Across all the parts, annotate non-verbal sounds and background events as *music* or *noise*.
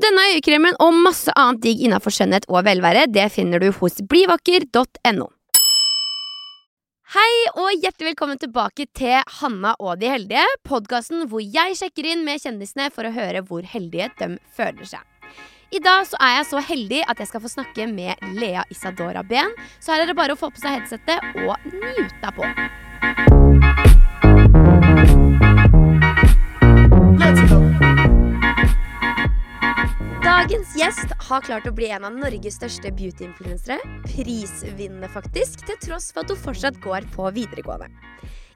Denne øyekremen og masse annet digg innafor skjønnhet og velvære det finner du hos blivakker.no. Hei og hjertelig velkommen tilbake til Hanna og de heldige, podkasten hvor jeg sjekker inn med kjendisene for å høre hvor heldige de føler seg. I dag så er jeg så heldig at jeg skal få snakke med Lea Isadora Ben, så her er det bare å få på seg headsetet og njute på. Dagens gjest har klart å bli en av Norges største beauty-influensere. Prisvinnende, faktisk, til tross for at hun fortsatt går på videregående.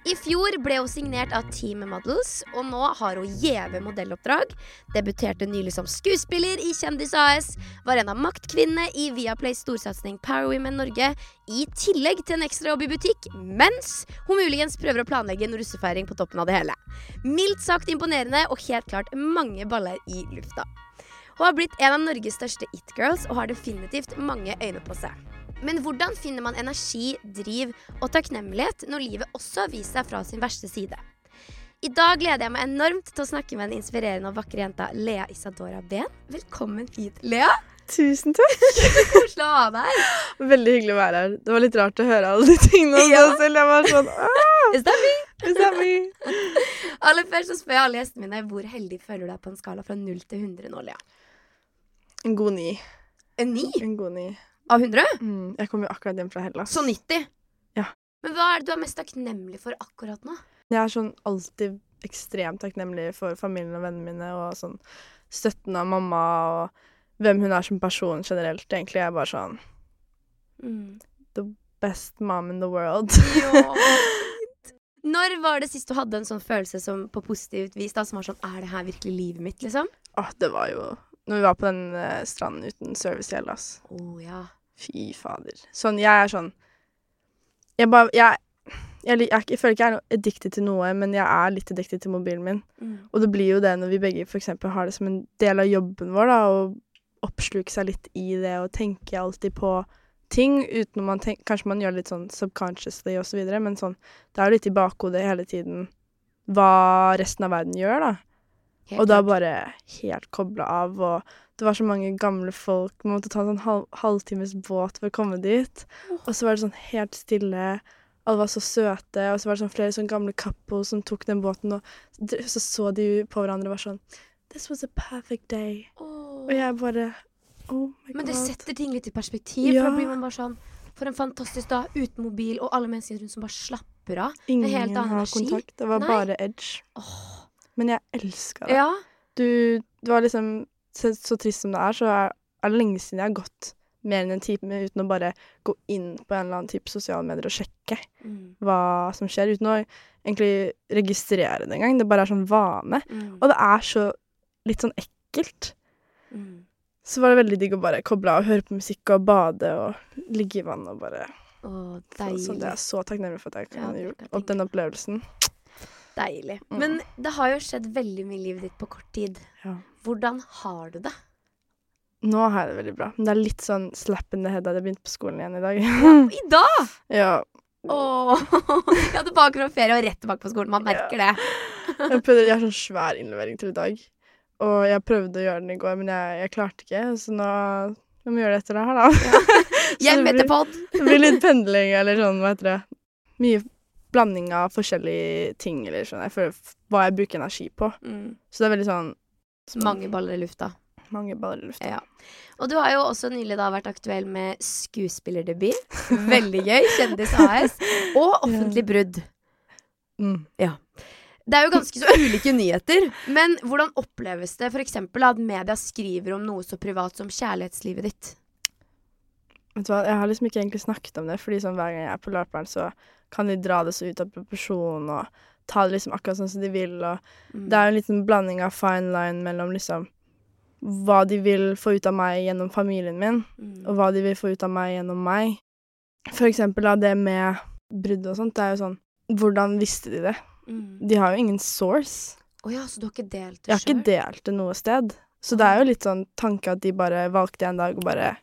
I fjor ble hun signert av Team Models, og nå har hun gjeve modelloppdrag. Debuterte nylig som skuespiller i Kjendis AS, var en av maktkvinnene i Viaplays storsatsing Power Women Norge, i tillegg til en ekstrajobb i butikk, mens hun muligens prøver å planlegge en russefeiring på toppen av det hele. Mildt sagt imponerende, og helt klart mange baller i lufta. Hun har blitt en av Norges største it-girls og har definitivt mange øyne på seg. Men hvordan finner man energi, driv og takknemlighet når livet også har vist seg fra sin verste side? I dag gleder jeg meg enormt til å snakke med den inspirerende og vakre jenta Lea Isadora Ben. Velkommen hit, Lea. Tusen takk. *laughs* Koselig å ha deg her. Veldig hyggelig å være her. Det var litt rart å høre alle de tingene om Ja. selv. Jeg var sånn Is that me? is that me? *laughs* Aller først så spør jeg alle gjestene mine hvor heldig føler du deg på en skala fra 0 til 100 nå, Lea. En god ni. En ni? En god ni. av 100? Mm, jeg kom jo akkurat hjem fra Hellas. Så 90? Ja. Men hva er det du er mest takknemlig for akkurat nå? Jeg er sånn alltid ekstremt takknemlig for familien og vennene mine og sånn støtten av mamma og hvem hun er som person generelt. Egentlig jeg er bare sånn Mm. best mom in the world. Ja. *laughs* Når var det sist du hadde en sånn følelse som på positivt vis da, som var sånn Er det her virkelig livet mitt, liksom? Åh, det var jo Når vi var på den uh, stranden uten service i Hellas. Å ja. Fy fader. Sånn, jeg er sånn Jeg bare Jeg, jeg, jeg, jeg føler ikke jeg er addicted til noe, men jeg er litt addicted til mobilen min. Mm. Og det blir jo det når vi begge for eksempel har det som en del av jobben vår, da, å oppsluke seg litt i det og tenke alltid på ting uten om man tenker Kanskje man gjør det litt sånn subconsciously og så videre, men sånn Det er jo litt i bakhodet hele tiden hva resten av verden gjør, da. Helt Og da bare helt kobla av, og det var så mange gamle folk. Man måtte ta en sånn halv, halvtimes båt for å komme dit. Og så var det sånn helt stille. Alle var så søte, og så var det sånn flere sånn gamle couple som tok den båten, og så så de på hverandre og var sånn This was a perfect day. Oh. Og jeg bare Oh my god. Men det setter ting litt i perspektiv. For da blir man bare sånn For en fantastisk dag uten mobil, og alle mennesker rundt som bare slapper av. Ingen har kontakt. Det var Nei. bare edge. Åh. Men jeg elska det. Ja. Du, det var liksom så, så trist som det er, så er, er det lenge siden jeg har gått mer enn en time uten å bare gå inn på en eller annen type sosiale medier og sjekke Mm. hva som skjer, uten å egentlig registrere det engang. Det bare er sånn vane. Mm. Og det er så litt sånn ekkelt. Mm. Så var det veldig digg å bare koble av og høre på musikk og bade og ligge i vann og bare Åh, Så, så det er så takknemlig for at jeg Ja, kan ha det gjort. opp den opplevelsen. Deilig. Mm. Men det har jo skjedd veldig mye i livet ditt på kort tid. Ja. Hvordan har du det? Nå har jeg det veldig bra. Men det er litt sånn slap in the head at jeg begynte på skolen igjen i dag. *laughs* I dag! ja. Åh, *laughs* ja, tilbake fra ferie og rett tilbake på skolen. Man merker det. *laughs* Jeg, prøvde, jeg har sånn svær innlevering til i dag. Og jeg prøvde å gjøre den i går, men jeg, jeg klarte ikke. Så nå jeg må gjøre det etter det her, da. Så Hjem etter blir- pod. Det blir litt pendling eller sånn, hva heter det. Mye blanding av forskjellige ting eller sånn. Jeg føler hva jeg bruker energi på. Mm. Så det er veldig sånn Mange baller i lufta. mange baller i lufta. Ja. Og du har jo også nylig da vært aktuell med skuespillerdebut. *laughs* Veldig gøy. Kjendis AS. Og offentlig brudd. Mm. Det er jo ganske så ulike nyheter. Men hvordan oppleves det f.eks. at media skriver om noe så privat som kjærlighetslivet ditt? Vet du hva, Jeg har liksom ikke egentlig snakket om det, fordi sånn hver gang jeg er på løperen, så kan de dra det så ut av proporsjon og ta det liksom akkurat sånn som de vil. Og Mm. det er jo en liten blanding av fine line mellom liksom hva de vil få ut av meg gjennom familien min, Mm. og hva de vil få ut av meg gjennom meg. For eksempel da, det med brudd og sånt, det er jo sånn Hvordan visste de det? Mm. De har jo ingen source. Å ja, så du har ikke delt det Jeg har ikke delt det noe sted. Så det er jo litt sånn tanke at de bare valgte en dag og bare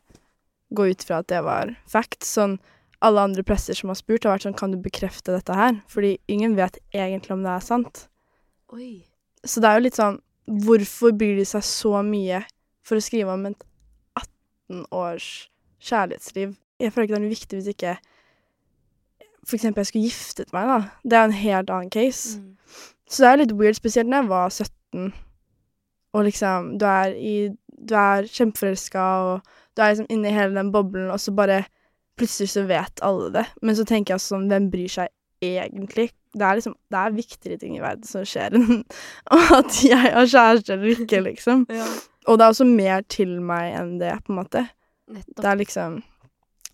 gå ut fra at det var fact. Sånn alle andre presser som har spurt, har vært sånn Kan du bekrefte dette her? Fordi ingen vet egentlig om det er sant. Oi. Så det er jo litt sånn Hvorfor bryr de seg så mye for å skrive om et 18 års kjærlighetsliv? Jeg føler ikke det er noe viktig hvis ikke For eksempel jeg skulle giftet meg, da. Det er en helt annen case. Mm. Så det er litt weird, spesielt når jeg var 17, og liksom Du er i Du er kjempeforelska, og du er liksom inne i hele den boblen, og så bare Plutselig så vet alle det. Men så tenker jeg sånn Hvem bryr seg egentlig? Det er liksom Det er viktigere ting i verden som skjer enn *laughs* at jeg har kjæreste eller ikke, liksom. *laughs* Ja. Og det er også mer til meg enn det, på en måte. Nettopp. Det er liksom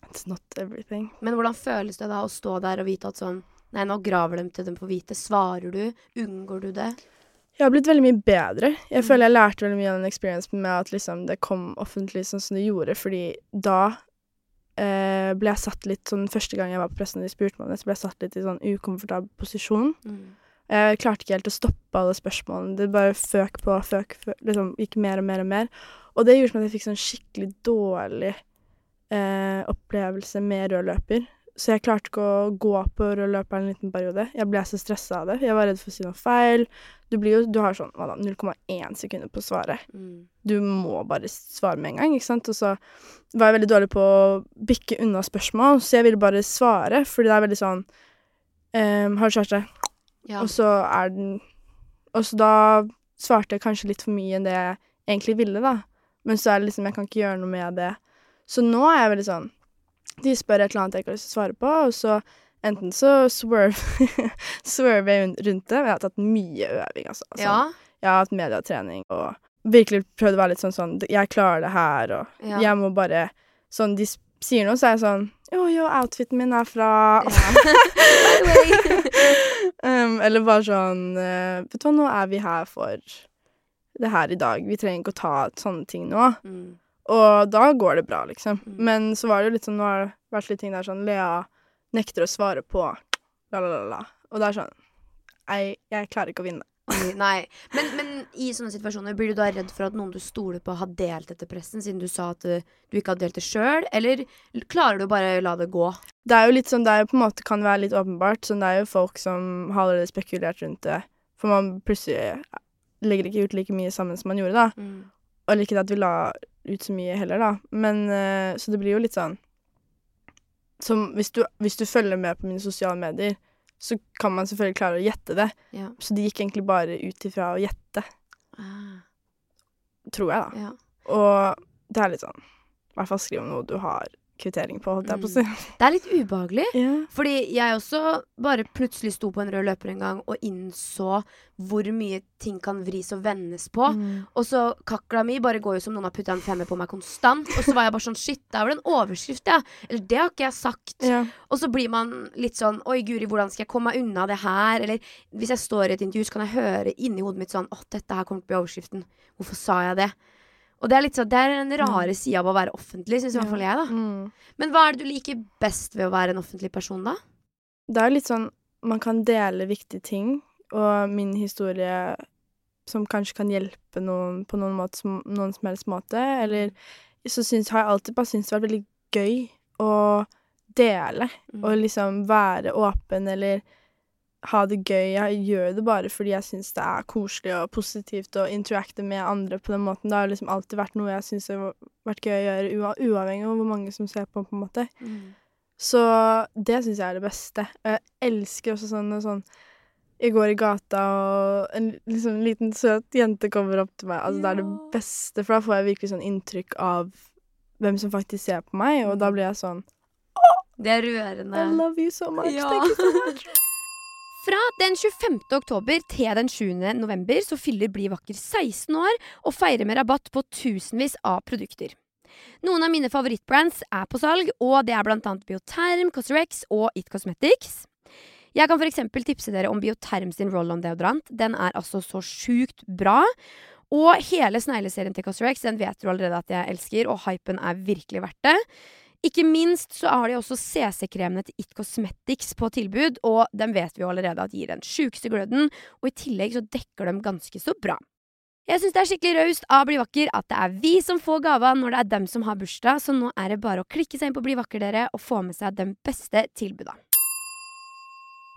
It's not everything. Men hvordan føles det da å stå der og vite at sånn Nei, nå graver de til dem får vite. Svarer du? Unngår du det? Jeg har blitt veldig mye bedre. Jeg Mm. føler jeg lærte veldig mye av den experiencen med at liksom det kom offentlig sånn som det gjorde, fordi da eh, ble jeg satt litt sånn Første gang jeg var på pressen og de spurte meg om det, så ble jeg satt litt i sånn ukomfortabel posisjon. Mm. Jeg klarte ikke helt å stoppe alle spørsmålene. Det bare føk på, føk, føk liksom gikk mer og mer og mer. Og det gjorde som at jeg fikk sånn skikkelig dårlig eh, opplevelse med rød løper. Så jeg klarte ikke å gå på rød løper en liten periode. Jeg ble så stressa av det. Jeg var redd for å si noe feil. Du blir jo, du har sånn hva da, 0,1 sekunder på å svare. Mm. Du må bare svare med en gang, ikke sant. Og så var jeg veldig dårlig på å bikke unna spørsmål, så jeg ville bare svare, fordi det er veldig sånn ehm, Har du kjæreste? Ja. Og så er den Og så da svarte jeg kanskje litt for mye enn det jeg egentlig ville, da. Men så er det liksom Jeg kan ikke gjøre noe med det. Så nå er jeg veldig sånn De spør et eller annet jeg ikke har lyst til å svare på, og så enten så swerve *laughs* swerver jeg rundt det. Men jeg har tatt mye øving, altså. Sånn, ja. Jeg har hatt mediatrening og virkelig prøvd å være litt sånn sånn Jeg klarer det her, og Ja. jeg må bare Sånn de sier noe, så er jeg sånn Jo, jo, outfiten min er fra ja. *laughs* *laughs* Um, Eller bare sånn eh, Vet du hva, nå er vi her for det her i dag. Vi trenger ikke å ta sånne ting nå. Mm. Og da går det bra, liksom. Mm. Men så var det jo litt sånn Nå har det vært litt ting der sånn Lea nekter å svare på la, la, la, la. Og det er sånn Nei, jeg klarer ikke å vinne. Nei. Men, men i sånne situasjoner, blir du da redd for at noen du stoler på, har delt dette pressen, siden du sa at uh, du ikke har delt det sjøl? Eller klarer du bare å la det gå? Det er jo litt sånn, det er jo på en måte kan være litt åpenbart. Sånn, det er jo folk som har allerede spekulert rundt det. For man plutselig legger ikke ut like mye sammen som man gjorde, da. Mm. Eller ikke at vi la ut så mye heller, da. Men uh, Så det blir jo litt sånn Som hvis du, hvis du følger med på mine sosiale medier, så kan man selvfølgelig klare å gjette det. Ja. Så det gikk egentlig bare ut ifra å gjette, Ah, tror jeg, da. ja. Og det er litt sånn I hvert fall skriv om noe du har kvittering på, holdt jeg på å si. Det er litt ubehagelig. Yeah. Fordi jeg også bare plutselig sto på en rød løper en gang og innså hvor mye ting kan vris og vendes på. Mm. Og så kakla mi bare går jo som noen har putta en femmer på meg konstant. Og så var jeg bare sånn shit, det var vel en overskrift, ja. Eller det har ikke jeg sagt. Yeah. Og så blir man litt sånn Oi, guri, hvordan skal jeg komme meg unna det her? Eller hvis jeg står i et intervju, så kan jeg høre inni hodet mitt sånn Å, dette her kommer til å bli overskriften. Hvorfor sa jeg det? Og det er litt sånn Det er den rare sida av å være offentlig, syns i hvert fall jeg, da. Mm. Men hva er det du liker best ved å være en offentlig person, da? Det er jo litt sånn Man kan dele viktige ting, og min historie som kanskje kan hjelpe noen på noen, måte, som, noen som helst måte. Eller så syns, har jeg alltid bare syntes det har vært veldig gøy å dele. Mm. Og liksom være åpen eller ha det gøy. Jeg gjør det bare fordi jeg syns det er koselig og positivt å interacte med andre på den måten. Det har liksom alltid vært noe jeg syns har vært gøy å gjøre, uavhengig av hvor mange som ser på, på en måte. Mm. Så det syns jeg er det beste. Og jeg elsker også sånn, sånn Jeg går i gata, og en liksom, liten søt jente kommer opp til meg. Altså, Det er det beste, for da får jeg virkelig sånn inntrykk av hvem som faktisk ser på meg, og da blir jeg sånn Det er rørende. I love you so much. Ja. Thank you so much. *laughs* Fra den 25. oktober til den 7. november så fyller Bli vakker 16 år og feirer med rabatt på tusenvis av produkter. Noen av mine favorittbrands er på salg, og det er annet Bioterm, Cosrex og It Cosmetics. Jeg kan f.eks. tipse dere om Bioterm sin roll-on-deodorant. Den er altså så sjukt bra. Og hele snegleserien til Cosrex den vet du allerede at jeg elsker, og hypen er virkelig verdt det. Ikke minst så har de også CC-kremene til It Cosmetics på tilbud, og dem vet vi jo allerede at gir den sjukeste gløden, og i tillegg så dekker dem ganske så bra. Jeg syns det er skikkelig raust av Bli vakker at det er vi som får gava når det er dem som har bursdag, så nå er det bare å klikke seg inn på Bli vakker, dere, og få med seg de beste tilbuda.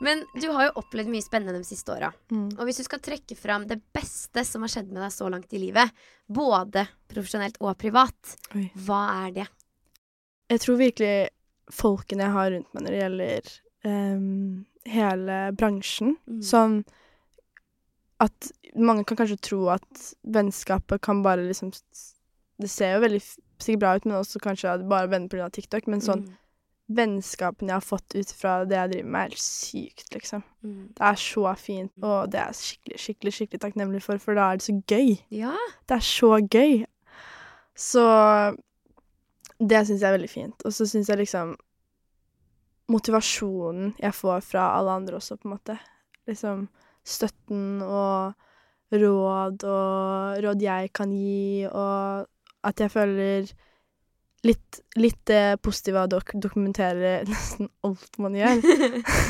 Men du har jo opplevd mye spennende de siste åra. Mm. Og hvis du skal trekke fram det beste som har skjedd med deg så langt i livet, både profesjonelt og privat, Oi. hva er det? Jeg tror virkelig folkene jeg har rundt meg når det gjelder um, hele bransjen Mm. Sånn at mange kan kanskje tro at vennskapet kan bare liksom Det ser jo veldig sikkert bra ut, men også kanskje at bare er venner pga. TikTok. Men sånn Mm. vennskapene jeg har fått ut fra det jeg driver med, er helt sykt, liksom. Mm. Det er så fint, og det er jeg skikkelig, skikkelig, skikkelig takknemlig for, for da er det så gøy. Ja. Det er så gøy. Så det syns jeg er veldig fint. Og så syns jeg liksom Motivasjonen jeg får fra alle andre også, på en måte. Liksom støtten og råd og råd jeg kan gi, og at jeg føler litt, litt det positive av å dok dokumentere *laughs* nesten alt man gjør,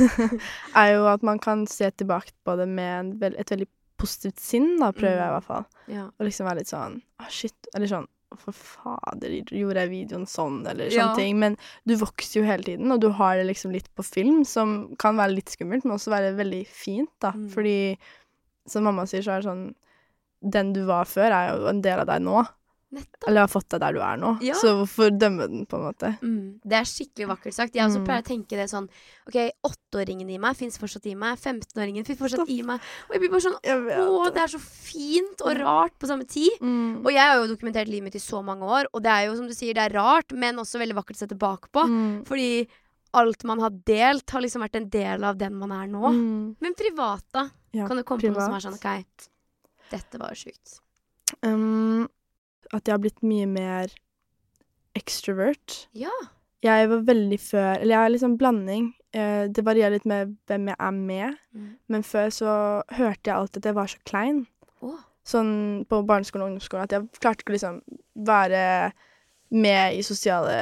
*laughs* er jo at man kan se tilbake på det med et veldig positivt sinn, da, prøver jeg i hvert fall. ja. Og liksom være litt sånn Å, shit. Eller sånn For fader, gjorde jeg videoen sånn? Eller Ja. sånne ting. Men du vokser jo hele tiden, og du har det liksom litt på film, som kan være litt skummelt, men også være veldig fint, da. Mm. Fordi som mamma sier, så er det sånn Den du var før, er jo en del av deg nå. Nettopp. Eller har fått deg der du er nå. Ja. Så hvorfor dømme den, på en måte? Mm. Det er skikkelig vakkert sagt. Jeg også Mm. pleier å tenke det sånn OK, åtteåringen i meg fins fortsatt i meg. 15-åringen fins fortsatt i meg. Og jeg blir bare sånn Å, det er så fint og rart på samme tid. Mm. Og jeg har jo dokumentert livet mitt i så mange år, og det er jo som du sier, det er rart, men også veldig vakkert å se tilbake på. Mm. Fordi alt man har delt, har liksom vært en del av den man er nå. Mm. Men privat, da? Ja, kan du komme på noe som er sånn OK, dette var sjukt. Um, at jeg har blitt mye mer extrovert. Ja. Jeg var veldig før Eller jeg er sånn blanding. Eh, det varierer litt med hvem jeg er med. Mm. Men før så hørte jeg alltid at jeg var så klein. Oh. Sånn på barneskolen og ungdomsskolen. At jeg klarte ikke å liksom være med i sosiale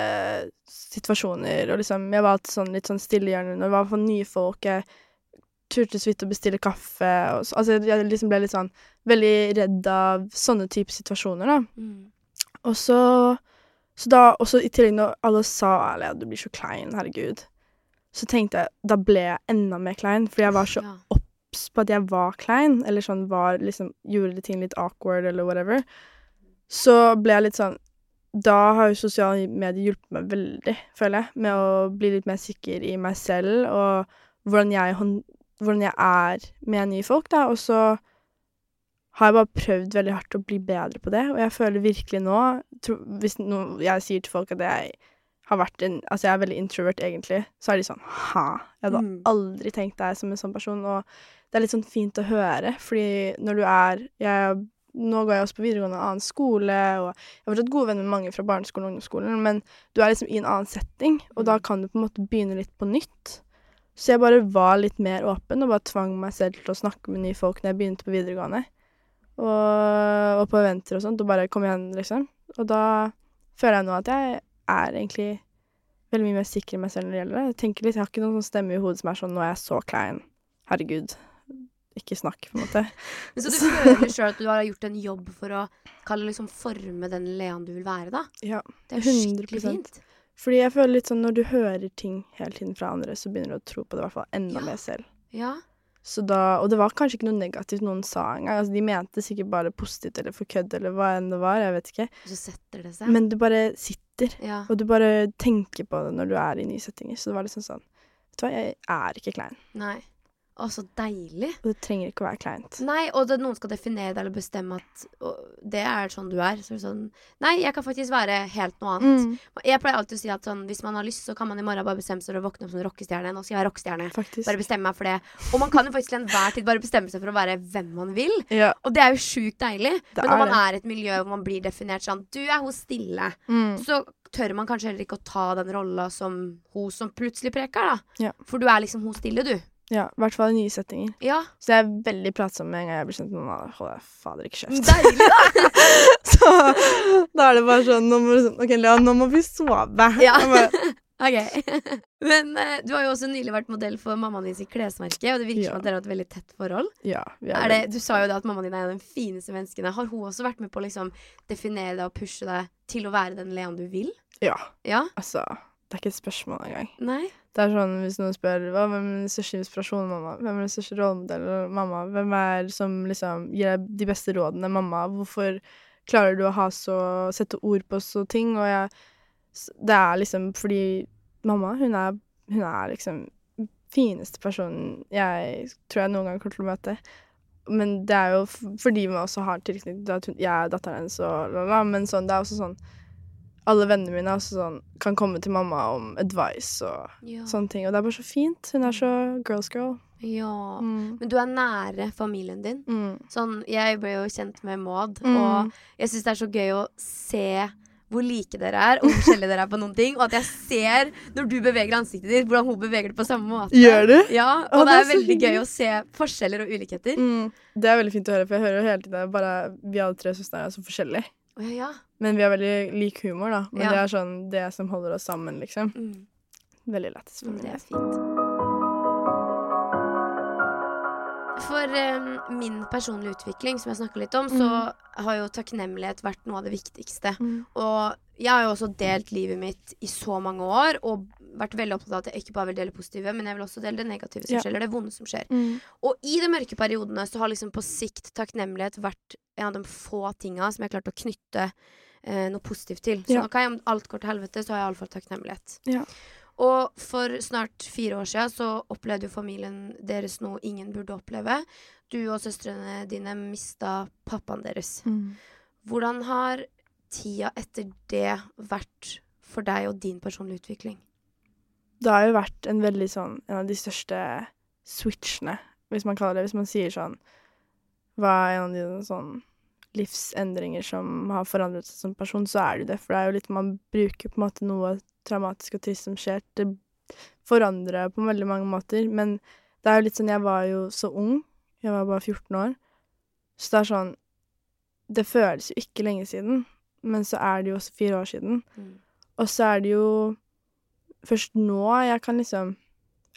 situasjoner. Og liksom Jeg var alltid sånn litt sånn stille i hjørnet når det var for nye folk. Jeg turte så vidt å bestille kaffe. Og så, altså jeg liksom ble litt sånn veldig redd av sånne type situasjoner, da. Mm. Og så Så da, også i tillegg når alle sa Alia, du blir så klein, herregud, så tenkte jeg Da ble jeg enda mer klein, fordi jeg var så Ja. obs på at jeg var klein, eller sånn var liksom Gjorde ting litt awkward, eller whatever. Så ble jeg litt sånn Da har jo sosiale medier hjulpet meg veldig, føler jeg, med å bli litt mer sikker i meg selv, og hvordan jeg, hvordan jeg er med nye folk, da. Og så har jeg bare prøvd veldig hardt å bli bedre på det, og jeg føler virkelig nå tro, Hvis no, jeg sier til folk at jeg har vært en Altså, jeg er veldig introvert, egentlig, så er de sånn Hæ? Jeg hadde Mm. aldri tenkt deg som en sånn person, og det er litt sånn fint å høre, fordi når du er jeg, Nå går jeg også på videregående en annen skole, og jeg har fortsatt gode venner med mange fra barneskolen og ungdomsskolen, men du er liksom i en annen setting, og da Mm. kan du på en måte begynne litt på nytt. Så jeg bare var litt mer åpen, og bare tvang meg selv til å snakke med nye folk når jeg begynte på videregående. Og, og på eventer og sånt, og bare kom igjen, liksom. Og da føler jeg nå at jeg er egentlig veldig mye mer sikker i meg selv når det gjelder det. Jeg tenker litt, jeg har ikke noen sånn stemme i hodet som er sånn 'Nå er jeg så klein'. Herregud. Ikke snakk, på en måte. *laughs* Men så du føler sjøl at du har gjort en jobb for å liksom forme den Lean du vil være, da? Ja, Det er skikkelig 100%. fint. Fordi jeg føler litt sånn når du hører ting hele tiden fra andre, så begynner du å tro på det i hvert fall enda Ja. mer selv. Ja. Så da, og det var kanskje ikke noe negativt noen sa engang. Altså, de mente sikkert bare positivt eller for kødd eller hva enn det var. Jeg vet ikke. Og så setter det seg. Men du bare sitter. ja. Og du bare tenker på det når du er i nye settinger. Så det var liksom sånn Vet du hva, jeg er ikke klein. Nei. Å, så deilig. Og det trenger ikke å være kleint. Nei, og det, noen skal definere deg eller bestemme at og, det er sånn du er. Så er sånn Nei, jeg kan faktisk være helt noe annet. Mm, Jeg pleier alltid å si at sånn, hvis man har lyst, så kan man i morgen bare bestemme seg for å våkne opp som rockestjerne. Nå skal jeg være rockestjerne. Bare bestemme meg for det. Og man kan jo faktisk til enhver tid bare bestemme seg for å være hvem man vil. Ja. Og det er jo sjukt deilig. Det Men når man det. er i et miljø hvor man blir definert sånn Du er hun stille. Mm. Så tør man kanskje heller ikke å ta den rolla som hun som plutselig preker, da. Ja. For du er liksom hun stille, du. Ja, i hvert fall i nye settinger. Ja. Så jeg er veldig pratsom med en gang jeg blir kjent med noen. Hold jeg fader ikke kjeft. Deilig, da! *laughs* Så da er det bare sånn nå må, sånn, OK, Lea, nå må vi sove. Ja. Bare, *laughs* Ok. *laughs* Men uh, du har jo også nylig vært modell for mammaen din sitt klesmerke, og det virker Ja. som at dere har et veldig tett forhold. ja, vi det, du sa jo da at mammaen din er en av de fineste menneskene. Har hun også vært med på å liksom definere deg og pushe deg til å være den Lean du vil? Ja. Ja? Altså, det er ikke et spørsmål engang. Nei? Det er sånn hvis noen spør hva, hvem er den største inspirasjonen, mamma? Hvem er den største rollemodellen, mamma? Hvem er som liksom gir deg de beste rådene, mamma? Hvorfor klarer du å ha så sette ord på så ting? Og jeg Det er liksom fordi mamma, hun er, hun er liksom fineste personen jeg tror jeg noen gang kommer til å møte. Men det er jo fordi vi også har tilknytning til at hun, jeg er datteren hennes og la, la. Men sånn, det er også sånn Alle vennene mine er sånn, kan komme til mamma om advice og Ja. sånne ting. Og det er bare så fint. Hun er så girls girl. ja. Mm. Men du er nære familien din. Mm. Sånn, jeg ble jo kjent med Maud, Mm. og jeg syns det er så gøy å se hvor like dere er, og forskjellige dere er på noen ting. Og at jeg ser, når du beveger ansiktet ditt, hvordan hun beveger det på samme måte. Gjør du? Ja, og det det er er veldig gøy å se forskjeller og ulikheter. Mm. Det er veldig fint å høre, for jeg hører jo hele tiden bare Vi alle tre søstrene er så forskjellige. Oh, ja, ja. Men vi har veldig lik humor, da. Men Ja. det er sånn det som holder oss sammen, liksom. Mm. Veldig lættis Mm, det er fint. For um, min personlige utvikling, som jeg snakka litt om, så har jo takknemlighet vært noe av det viktigste. Mm. Og jeg har jo også delt livet mitt i så mange år, og vært veldig opptatt av at jeg ikke bare vil dele positive, men jeg vil også dele det negative som Ja. skjer, eller det vonde som skjer. Mm. Og i de mørke periodene så har liksom på sikt takknemlighet vært en av de få tinga som jeg har klart å knytte eh, noe positivt til. Så Ja. jeg, om alt går til helvete, så har jeg iallfall takknemlighet. Ja. Og for snart fire år siden så opplevde jo familien deres noe ingen burde oppleve. Du og søstrene dine mista pappaen deres. Mm. Hvordan har tida etter det vært for deg og din personlige utvikling? Det har jo vært en veldig sånn En av de største switchene, hvis man kaller det Hvis man sier sånn Hva er en av de sånn livsendringer som har forandret seg som person, så er det jo det. For det er jo litt Man bruker på en måte noe traumatisk og trist som skjer. Det forandrer på veldig mange måter. Men det er jo litt sånn Jeg var jo så ung. Jeg var bare 14 år. Så det er sånn Det føles jo ikke lenge siden, men så er det jo også fire år siden. Og så er det jo først nå jeg kan liksom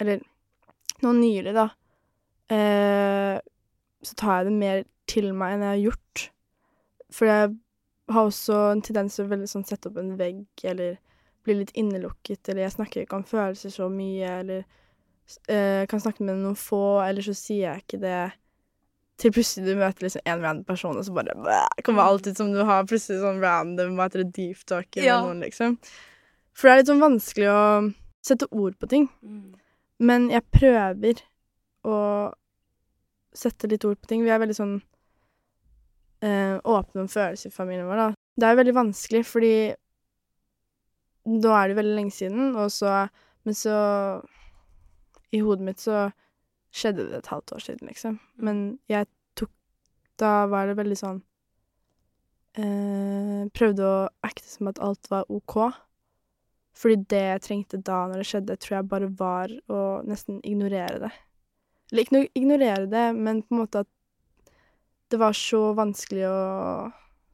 Eller nå nylig, da. Eh, så tar jeg det mer til meg enn jeg har gjort. For jeg har også en tendens til å veldig sånn sette opp en vegg, eller bli litt innelukket, eller jeg snakker ikke om følelser så mye, eller uh, kan snakke med noen få, eller så sier jeg ikke det til plutselig du møter liksom en random person, og så bare bæ, kommer alt ut som du har plutselig sånn random hva heter det, deep talk med Ja. noen, liksom. For det er litt sånn vanskelig å sette ord på ting. Men jeg prøver å sette litt ord på ting. Vi er veldig sånn eh, åpne om følelser i familien vår, da. Det er veldig vanskelig, fordi nå er det veldig lenge siden, og så Men så I hodet mitt så skjedde det et halvt år siden, liksom. Men jeg tok Da var det veldig sånn eh, Prøvde å acte som at alt var OK. Fordi det jeg trengte da når det skjedde, tror jeg bare var å nesten ignorere det. Eller ikke ignorere det, men på en måte at det var så vanskelig å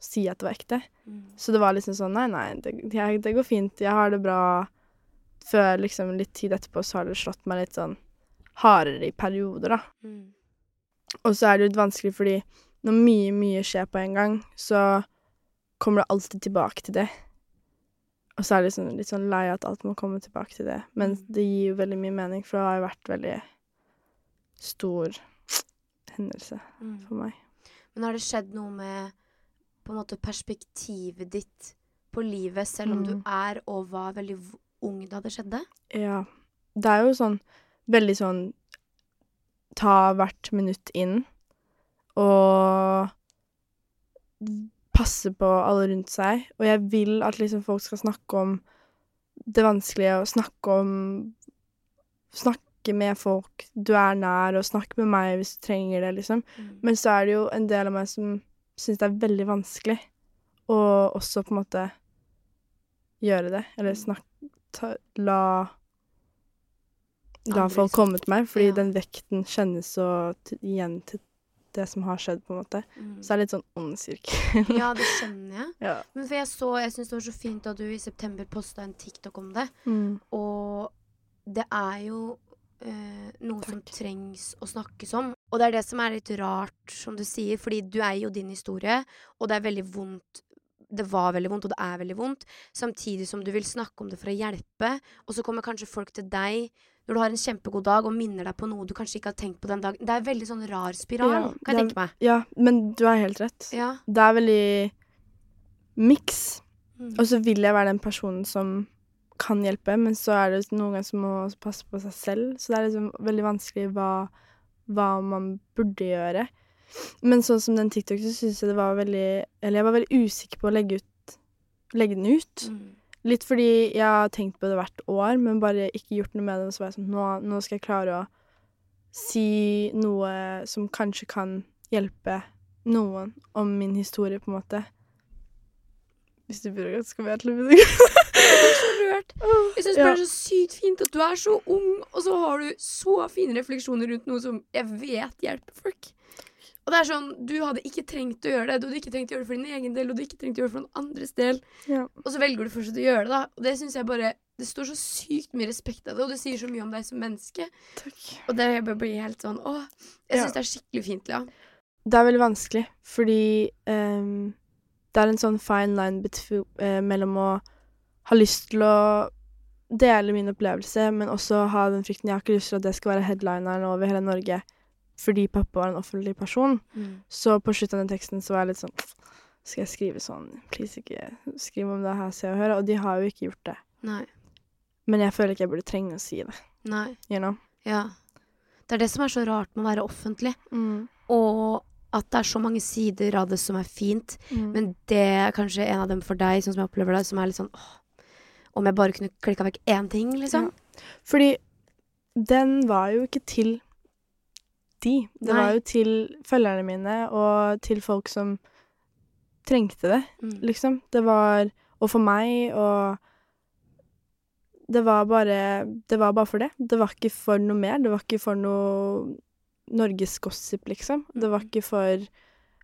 si at det var ekte. Så det var liksom sånn Nei, nei, det, jeg, det går fint. Jeg har det bra. Før liksom litt tid etterpå så har det slått meg litt sånn hardere i perioder, da. Mm. Og så er det jo litt vanskelig fordi når mye, mye skjer på en gang, så kommer det alltid tilbake til det. Og så er det liksom litt sånn lei at alt må komme tilbake til det. Men Mm. det gir jo veldig mye mening, for det har jo vært veldig stor *sniffs* hendelse Mm. for meg. Men har det skjedd noe med på en måte perspektivet ditt på livet, selv om du Mm. er og var veldig ung da det skjedde? Ja. Det er jo sånn veldig sånn ta hvert minutt inn og passe på alle rundt seg. Og jeg vil at liksom folk skal snakke om det vanskelige, og snakke om Snakke med folk du er nær, og snakke med meg hvis du trenger det, liksom. Mm. Men så er det jo en del av meg som syns det er veldig vanskelig å også på en måte gjøre det. Eller Mm. snakke ta, La La Andre folk komme til meg, fordi Ja. den vekten kjennes så igjen til det som har skjedd, på en måte. Mm. Så det er litt sånn ond sirkel. Ja, det skjønner jeg. *laughs* ja. Men for jeg så, jeg syns det var så fint at du i september posta en TikTok om det. Mm. Og det er jo eh, noe som trengs å snakkes om. Og det er det som er litt rart, som du sier, fordi du eier jo din historie, og det er veldig vondt. Det var veldig vondt, og det er veldig vondt. Samtidig som du vil snakke om det for å hjelpe. Og så kommer kanskje folk til deg når du har en kjempegod dag og minner deg på noe du kanskje ikke har tenkt på den dagen. Det er veldig sånn rar spiral, Ja, kan jeg er, tenke meg. ja, men du har helt rett. Ja. Det er veldig miks. Mm. Og så vil jeg være den personen som kan hjelpe, men så er det noen ganger som må passe på seg selv. Så det er liksom veldig vanskelig hva, hva man burde gjøre. Men sånn som den TikTok, så syns jeg det var veldig Eller jeg var veldig usikker på å legge, ut, legge den ut. Mm. Litt fordi jeg har tenkt på det hvert år, men bare ikke gjort noe med det. Og så var jeg sånn nå, nå skal jeg klare å si noe som kanskje kan hjelpe noen om min historie, på en måte. Hvis du burde ganske mye til å begynne. *laughs* Jeg blir rørt. Jeg syns bare det er så sykt fint at du er så ung, og så har du så fine refleksjoner rundt noe som jeg vet hjelper folk. Og det er sånn, Du hadde ikke trengt å gjøre det. Du hadde ikke trengt å gjøre det for din egen del, og du hadde ikke trengt å gjøre det for noen andres del. Ja. Og så velger du fortsatt å gjøre det. da Og det syns jeg bare Det står så sykt mye respekt av det, og det sier så mye om deg som menneske. Takk. Og det jeg bare blir helt sånn Åh, jeg Ja. det er skikkelig fint, ja. Det er veldig vanskelig, fordi um, det er en sånn fine line eh, mellom å ha lyst til å dele min opplevelse, men også ha den frykten Jeg har ikke lyst til at det skal være headlineren over hele Norge fordi pappa var en offentlig person. Mm. Så på slutten av den teksten så var jeg litt sånn Skal jeg skrive sånn? Please, ikke skriv om det her, se og høre. Og de har jo ikke gjort det. Nei. Men jeg føler ikke jeg burde trenge å si det. Nei. You know? Ja. Det er det som er så rart med å være offentlig. Mm. Og at det er så mange sider av det som er fint. Mm. Men det er kanskje en av dem for deg, sånn som jeg opplever det, som er litt sånn åh, Om jeg bare kunne klikka vekk én ting, liksom. Fordi den var jo ikke til de. Det Nei. var jo til følgerne mine og til folk som trengte det, Mm. liksom. Det var Og for meg og Det var bare Det var bare for det. Det var ikke for noe mer. Det var ikke for noe Norges gossip, liksom. Det var Mhm. ikke for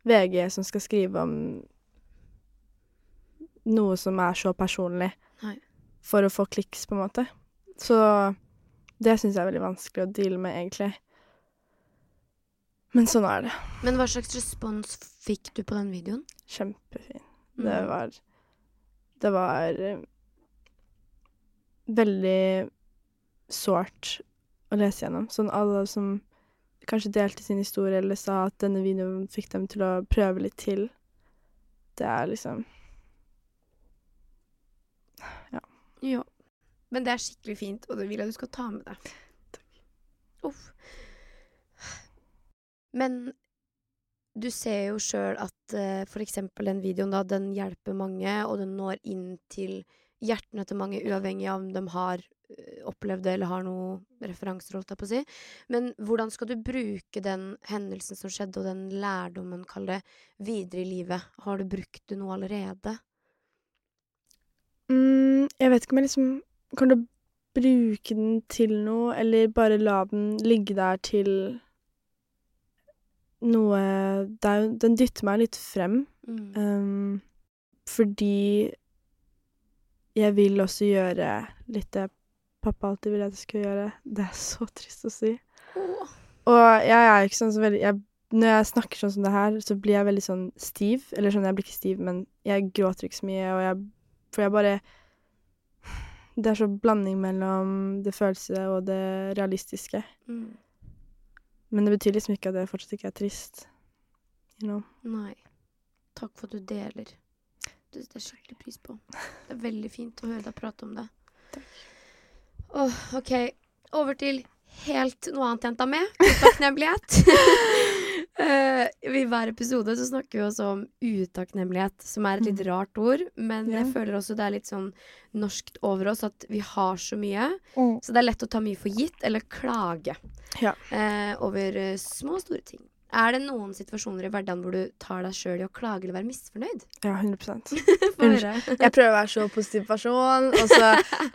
VG som skal skrive om noe som er så personlig Nei. For å få kliks, på en måte. Så det syns jeg er veldig vanskelig å deale med, egentlig. Men sånn er det. Men hva slags respons fikk du på den videoen? Kjempefin. Mm. Det var Det var eh, veldig sårt å lese gjennom. Sånn alle som kanskje delte sin historie eller sa at denne videoen fikk dem til å prøve litt til. Det er liksom Ja. Men det er skikkelig fint, og det vil jeg du skal ta med deg. Uff. Men du ser jo sjøl at uh, for eksempel den videoen, da, den hjelper mange, og den når inn til hjertene til mange, uavhengig av om de har eh, opplevd det eller har noen referanser, holdt jeg på å si. Men hvordan skal du bruke den hendelsen som skjedde, og den lærdommen, kall det, videre i livet? Har du brukt det noe allerede? mm, Jeg vet ikke om jeg liksom Kan du bruke den til noe, eller bare la den ligge der til noe det er, jo- Den dytter meg litt frem. Mm. Um, fordi jeg vil også gjøre litt det pappa alltid ville at jeg skulle gjøre. Det er så trist å si. Oh. Og jeg er ikke sånn så veldig jeg, Når jeg snakker sånn som det her, så blir jeg veldig sånn stiv. Eller sånn, jeg blir ikke stiv, men jeg gråter ikke så mye, og jeg For jeg bare Det er så blanding mellom det følelse og det realistiske. Mm. Men det betyr liksom ikke at det fortsatt ikke er trist. You know? Nei. Takk for at du deler. Det setter jeg skikkelig pris på. Det er veldig fint å høre deg prate om det. Åh, OK. Over til helt noe annet, jenta mi. Utakknemlighet. *laughs* Eh, I hver episode så snakker vi også om utakknemlighet, som er et litt rart ord. Men yeah. jeg føler også det er litt sånn norskt over oss at vi har så mye. Mm. Så det er lett å ta mye for gitt, eller klage Ja. uh, over uh, små og store ting. Er det noen situasjoner i hverdagen hvor du tar deg sjøl i å klage eller være misfornøyd? Ja, 100 *laughs* Få. Jeg prøver å være så positiv person, og så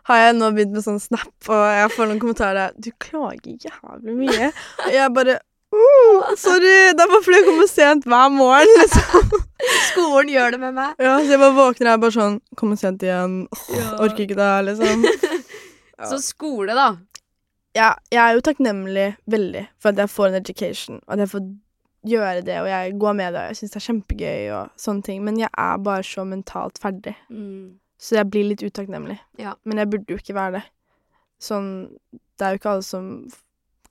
har jeg nå begynt med sånn snap, og jeg får noen kommentarer Du klager jævlig mye. Og jeg bare oh, Sorry, det er bare fordi jeg kommer sent hver morgen. Liksom. Skolen gjør det med meg. Ja, så jeg bare våkner og er bare sånn Kommer sent igjen. Oh, Ja. Orker ikke det, liksom. Ja. *laughs* Så skole, da. Ja, jeg er jo takknemlig veldig for at jeg får en education, og at jeg får gjøre det, og jeg går med det, og jeg syns det er kjempegøy og sånne ting, men jeg er bare så mentalt ferdig. Mm. Så jeg blir litt utakknemlig. Ja. Men jeg burde jo ikke være det. Sånn Det er jo ikke alle som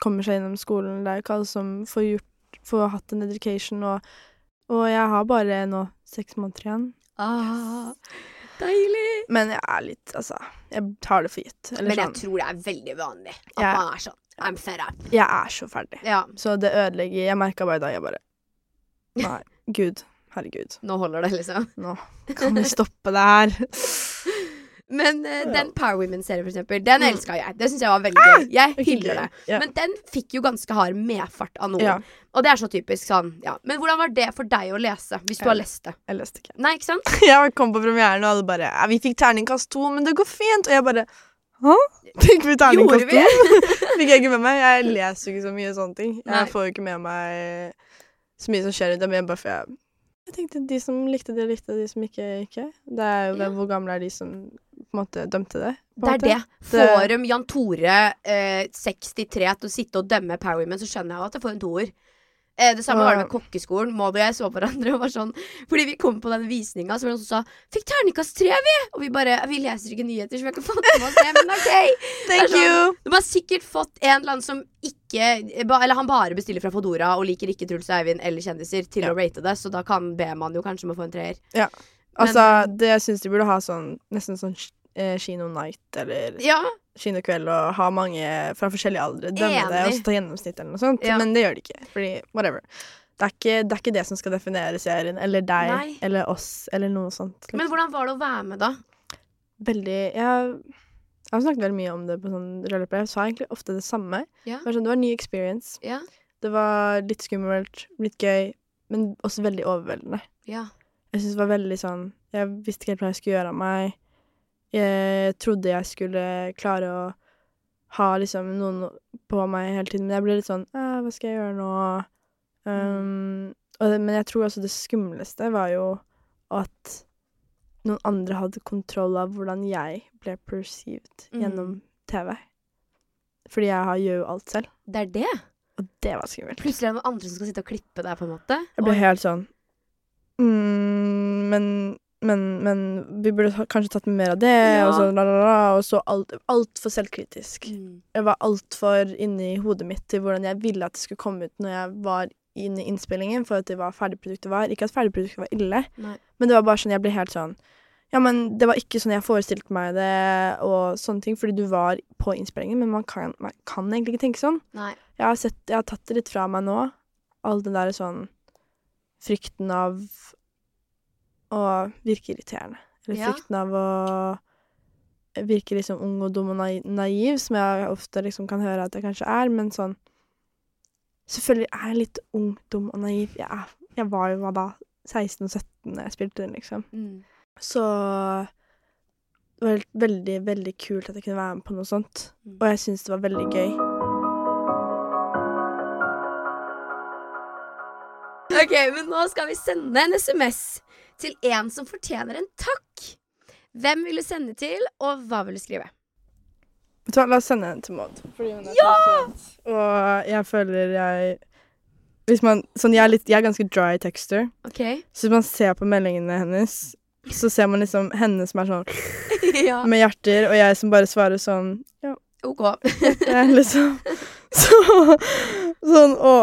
kommer seg gjennom skolen. Det er ikke alle som får gjort Får hatt en education, og, og jeg har bare nå seks måneder igjen. Ah, deilig. Men jeg er litt Altså, jeg tar det for gitt. Eller Men jeg sånn. tror det er veldig vanlig at Jeg- man er sånn I'm fed up. Jeg er så ferdig. Ja, Så det ødelegger Jeg merka bare i dag, jeg bare Nei, gud. Herregud. nå holder det, liksom. Nå kan vi stoppe det her. *laughs* Men uh, den Power Women-serien, for eksempel, den Mm. elska jeg. Det syns jeg var veldig gøy. Jeg Ok, hyller det. Men den fikk jo ganske hard medfart av noen. Ja. Og det er så typisk sånn, ja. Men hvordan var det for deg å lese, hvis du har lest det? Jeg leste ikke. Nei, ikke sant? *laughs* Jeg kom på premieren, og alle bare ja, 'Vi fikk terningkast to, men det går fint.' Og jeg bare 'Hæ? *laughs* Fikk vi terningkast to?' vi? *laughs* fikk jeg ikke med meg. Jeg leser jo ikke så mye sånne ting. Nei. Jeg får jo ikke med meg så mye som skjer i Det er bare for jeg Jeg tenkte de som likte det, likte det. De som ikke, ikke. Det er jo Ja. Hvor gamle er de som på en måte dømte det? Det er det. Får de Jan Tore, eh, 63, til å sitte og dømme Power Women, så skjønner jeg at jeg får en toer. Eh, det samme var det med kokkeskolen. Maud og jeg så på hverandre og var sånn Fordi vi kom på den visninga, så var det noen som sa 'Fikk terningkast tre, vi!' Og vi bare 'Vi leser ikke nyheter, så vi har ikke fått med oss det', men OK. *laughs* Thank sånn- you! De har sikkert fått en eller annen som ikke Eller han bare bestiller fra Fodora og liker ikke Truls og Eivind eller kjendiser til Ja. å rate det, så da kan ber man jo kanskje om å få en treer. Altså, det syns de burde ha sånn nesten sånn eh, Kino Night eller Ja, kinokveld og ha mange fra forskjellige aldre dømme det, og så ta gjennomsnitt eller noe sånt. Ja. Men det gjør de ikke. Fordi whatever. Det er ikke, det er ikke det som skal definere serien, eller deg, Nei. eller oss, eller noe sånt. Men hvordan var det å være med, da? Veldig Jeg, jeg har snakket veldig mye om det på sånn rølleplay. Jeg sa egentlig ofte det samme. Ja. Det var, sånn, det var en ny experience. Ja. Det var litt skummelt, litt gøy, men også veldig overveldende. Ja. Jeg synes det var veldig sånn Jeg visste ikke helt hva jeg skulle gjøre av meg. Jeg trodde jeg skulle klare å ha liksom noen på meg hele tiden, men jeg ble litt sånn Hva skal jeg gjøre nå? Um, og men jeg tror også det skumleste var jo at noen andre hadde kontroll av hvordan jeg ble perceived Mm. gjennom TV. Fordi jeg gjør jo alt selv. Det er det? Og det var skummelt. Plutselig er det noen andre som skal sitte og klippe deg, på en måte. Jeg ble og... helt sånn mm, men, men, men vi burde kanskje tatt med mer av det, Ja. og så la, la, la, og så alt altfor selvkritisk. Mm. Jeg var altfor inni hodet mitt til hvordan jeg ville at det skulle komme ut når jeg var inne i innspillingen, for at det var ferdigproduktet var. Ikke at ferdigproduktet var ille, Nei. men det var bare sånn jeg ble helt sånn Ja, men det var ikke sånn jeg forestilte meg det, og sånne ting, fordi du var på innspillingen, men man kan, man kan egentlig ikke tenke sånn. Jeg har, sett, jeg har tatt det litt fra meg nå. All den der sånn frykten av å virke irriterende. Eller Ja. frykten av å virke liksom ung og dum og naiv, som jeg ofte liksom kan høre at jeg kanskje er, men sånn Selvfølgelig er jeg litt ung, dum og naiv. Jeg, er, jeg var jo hva da 16 og 17 da jeg spilte den, liksom. Mm. Så det var veldig, veldig kult at jeg kunne være med på noe sånt. Mm. Og jeg syns det var veldig gøy. Ok, men nå skal vi sende en SMS til en som fortjener en takk. Hvem vil du sende til, og hva vil du skrive? Vet du hva, La oss sende den til Maud. Fordi hun er så. Og jeg føler jeg hvis man, sånn, jeg, er litt, jeg er ganske dry texter, Okay. så hvis man ser på meldingene hennes, så ser man liksom henne som er sånn *laughs* ja. med hjerter, og jeg som bare svarer sånn Ja, Ok. *laughs* liksom Så Sånn Å,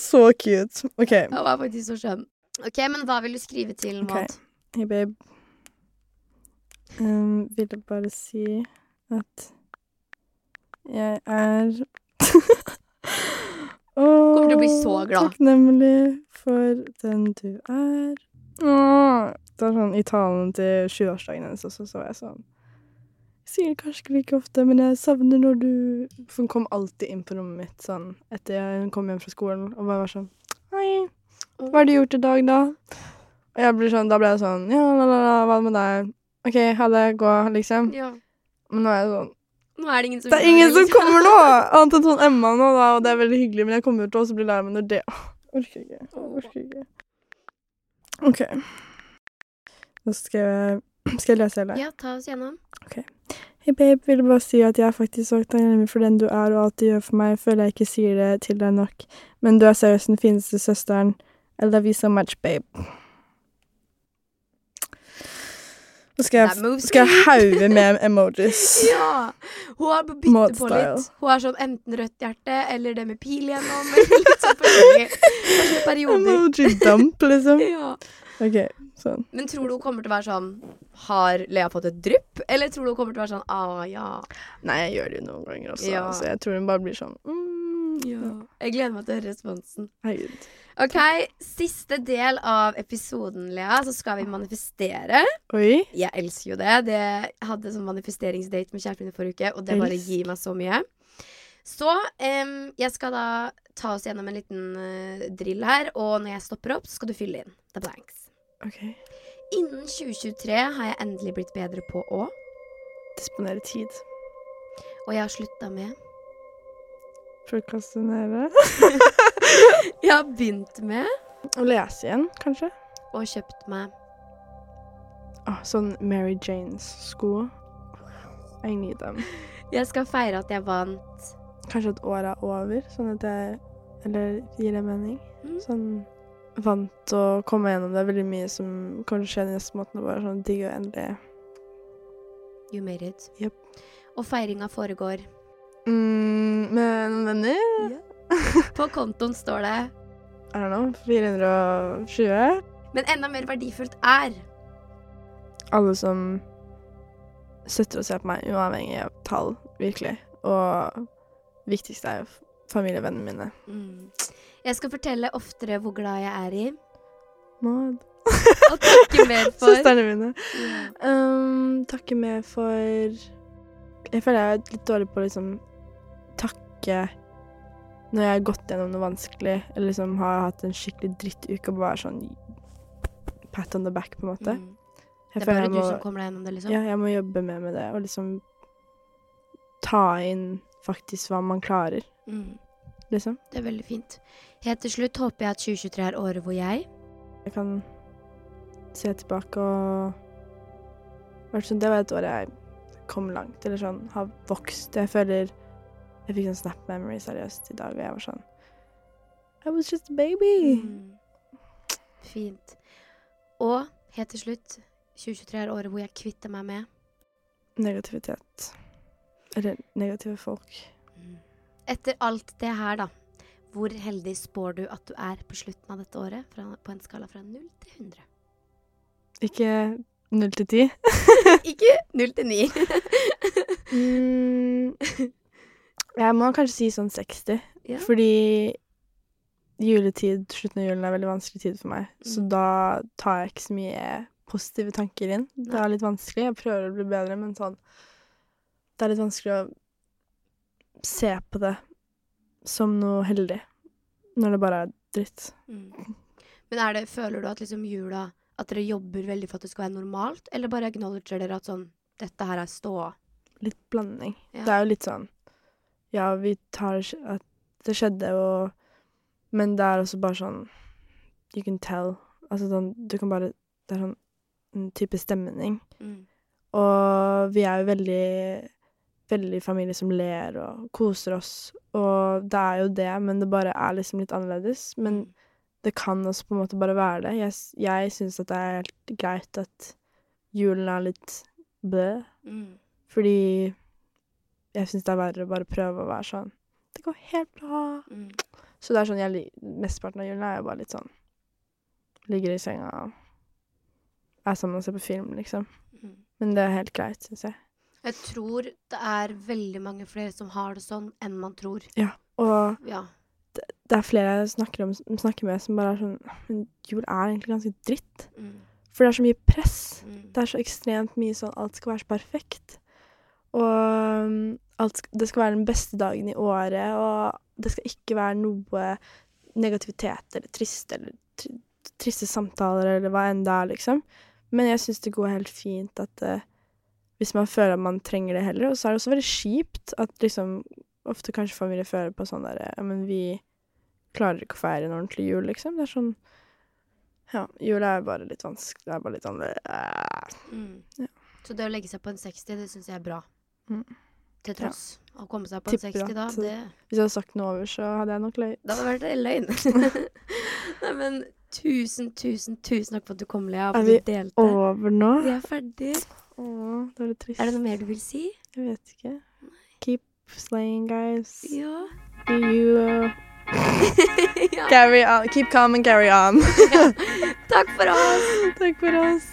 så cute. OK. Det var faktisk så skjønn. Ok, men hva vil du skrive til Maud? Maud? Hey, babe. Um, ville bare si at jeg er *laughs* Kommer til å bli så glad. Takknemlig for den du er. Det er sånn I talen til 20-årsdagen hennes også, så var jeg sånn Jeg sier det kanskje ikke like ofte, men jeg savner når du For hun kom alltid inn på rommet mitt sånn etter jeg kom hjem fra skolen, og bare var sånn Hei, hva har du gjort i dag, da? Og jeg blir sånn, da blir jeg sånn Ja, la, la, la, hva med deg? OK, ha det, gå, liksom. Ja. Men nå er jeg sånn Nå er det ingen som Det er ingen som kommer nå! *laughs* Annet enn sånn Emma nå, da, og det er veldig hyggelig, men jeg kommer til å bli lei meg når det Åh, Orker ikke. Orker ikke. OK. Nå skal jeg, skal jeg lese hele. Ja, ta oss gjennom. OK. Hei, babe. Vil bare si at jeg er faktisk så takknemlig for den du er og alt du gjør for meg. Føler jeg ikke sier det til deg nok. Men du er seriøst den fineste søsteren. I love you so much, babe. Nå skal jeg, skal jeg hauge *laughs* med emojis. Ja! Hun har byttet på litt. Hun har sånn enten rødt hjerte eller det med pil igjennom. Eller litt sånn. Forskjellige perioder. Emoji dump, liksom. *laughs* Ja. OK, sånn. Men tror du hun kommer til å være sånn Har Lea fått et drypp? Eller tror du hun kommer til å være sånn ah, ja. Nei, jeg gjør det jo noen ganger også, Ja. så jeg tror hun bare blir sånn mm, ja. Jeg gleder meg til å høre responsen. Herregud. OK, siste del av episoden, Lea, så skal vi manifestere. Oi. Jeg elsker jo det. det jeg hadde sånn manifesteringsdate med kjæresten min forrige uke, og det bare gir meg så mye. Så um, jeg skal da ta oss gjennom en liten uh, drill her, og når jeg stopper opp, så skal du fylle inn the blanks. Okay. Innen 2023 har jeg endelig blitt bedre på å Disponere tid. Og jeg har slutta med Prokrastinere. *laughs* Jeg har begynt med Å lese igjen, kanskje. og kjøpt meg Ah, sånn Mary Janes-sko. I need them. Jeg skal feire at jeg vant Kanskje at året er over, sånn at jeg Eller gir det mening? Mm. Sånn vant å komme gjennom. Det er veldig mye som kommer til å skje den neste månedene. Bare sånn digg og endelig You made it. Yep. Og feiringa foregår. Mm, Med noen venner? *laughs* På kontoen står det I don't know. 420? Men enda mer verdifullt er alle som støtter og ser på meg, uavhengig av tall, virkelig. Og viktigst er jo familie og vennene mine. mm. Jeg skal fortelle oftere hvor glad jeg er i, Maud. og takke mer *laughs* for Søstrene mine. Ja. Um, takke mer for Jeg føler jeg er litt dårlig på å liksom takke når jeg har gått gjennom noe vanskelig, eller liksom har hatt en skikkelig drittuke og bare sånn pat on the back, på en måte. Mm. Det er bare du må- som kommer deg gjennom det, liksom? Ja, jeg må jobbe mer med det, og liksom ta inn faktisk hva man klarer, Mm. liksom. Det er veldig fint. Helt til slutt håper jeg at 2023 er året hvor jeg Jeg kan se tilbake og sånn, Det var et år jeg kom langt, eller sånn, har vokst. Jeg føler Jeg fikk sånn snap memory seriøst i dag, og jeg var sånn I was just a baby. mm. Fint. Og helt til slutt 2023 er året hvor jeg kvitter meg med Negativitet. Eller negative folk. Etter alt det her, da. Hvor heldig spår du at du er på slutten av dette året? Fra, på en skala fra 0 til 100. Ikke 0 til 10? *laughs* Ikke 0 til 9. *laughs* Mm, *laughs* jeg må kanskje si sånn 60. Ja. Fordi juletid, slutten av julen, er veldig vanskelig tid for meg. Så Mm. da tar jeg ikke så mye positive tanker inn. Det er litt vanskelig. Jeg prøver å bli bedre, men sånn Det er litt vanskelig å se på det som noe heldig når det bare er dritt. Mm. Men er det, føler du at liksom jula At dere jobber veldig for at det skal være normalt? Eller bare acknowledger dere at sånn Dette her er ståa? Litt blanding. Ja. Det er jo litt sånn Ja, vi tar at det skjedde, og Men det er også bare sånn You can tell. Altså sånn Du kan bare Det er sånn en type stemning. Mm. Og vi er jo veldig Veldig familie som ler og koser oss. Og det er jo det, men det bare er liksom litt annerledes. Men Mm. det kan også på en måte bare være det. Jeg, jeg syns at det er helt greit at julen er litt bø. Mm. Fordi jeg syns det er verre å bare prøve å være sånn Det går helt bra. Mm. Så det er sånn jeg Mesteparten av julen er jo bare litt sånn Ligger i senga og er sammen og ser på film, liksom. Mm. Men det er helt greit, syns jeg. Jeg tror det er veldig mange flere som har det sånn enn man tror. Og Ja. det er flere jeg snakker, om, snakker med som bare er sånn Men jul er egentlig ganske dritt. Mm. For det er så mye press. Mm. Det er så ekstremt mye sånn alt skal være så perfekt. Og um, alt, det skal være den beste dagen i året, og det skal ikke være noe negativitet eller trist eller tri triste samtaler eller hva enn det er, liksom. Men jeg syns det går helt fint at uh, hvis man føler at man trenger det heller. Og så er det også veldig kjipt at liksom ofte kanskje familie føler på sånn derre Ja, men vi klarer ikke å feire en ordentlig jul, liksom. Det er sånn Ja, jul er bare litt vanskelig. Det er bare litt sånn Uh, Mm. Ja. Så det å legge seg på en 60, det syns jeg er bra. Mm. Til Ja. tross. Å komme seg på en 60 da, det Hvis jeg hadde sagt noe over, så hadde jeg nok løyet. Det hadde vært løgn. *laughs* *laughs* Nei, men tusen, tusen, tusen takk for at du kom, Lea. Er vi delte. Over nå? Vi er ferdig. Å, det var litt trist. Er det noe mer du vil si? Jeg vet ikke. Keep slaying, guys. Ja. Be you. uh, *laughs* ja. Carry on. Keep calm and carry on. Takk for oss. Takk for oss.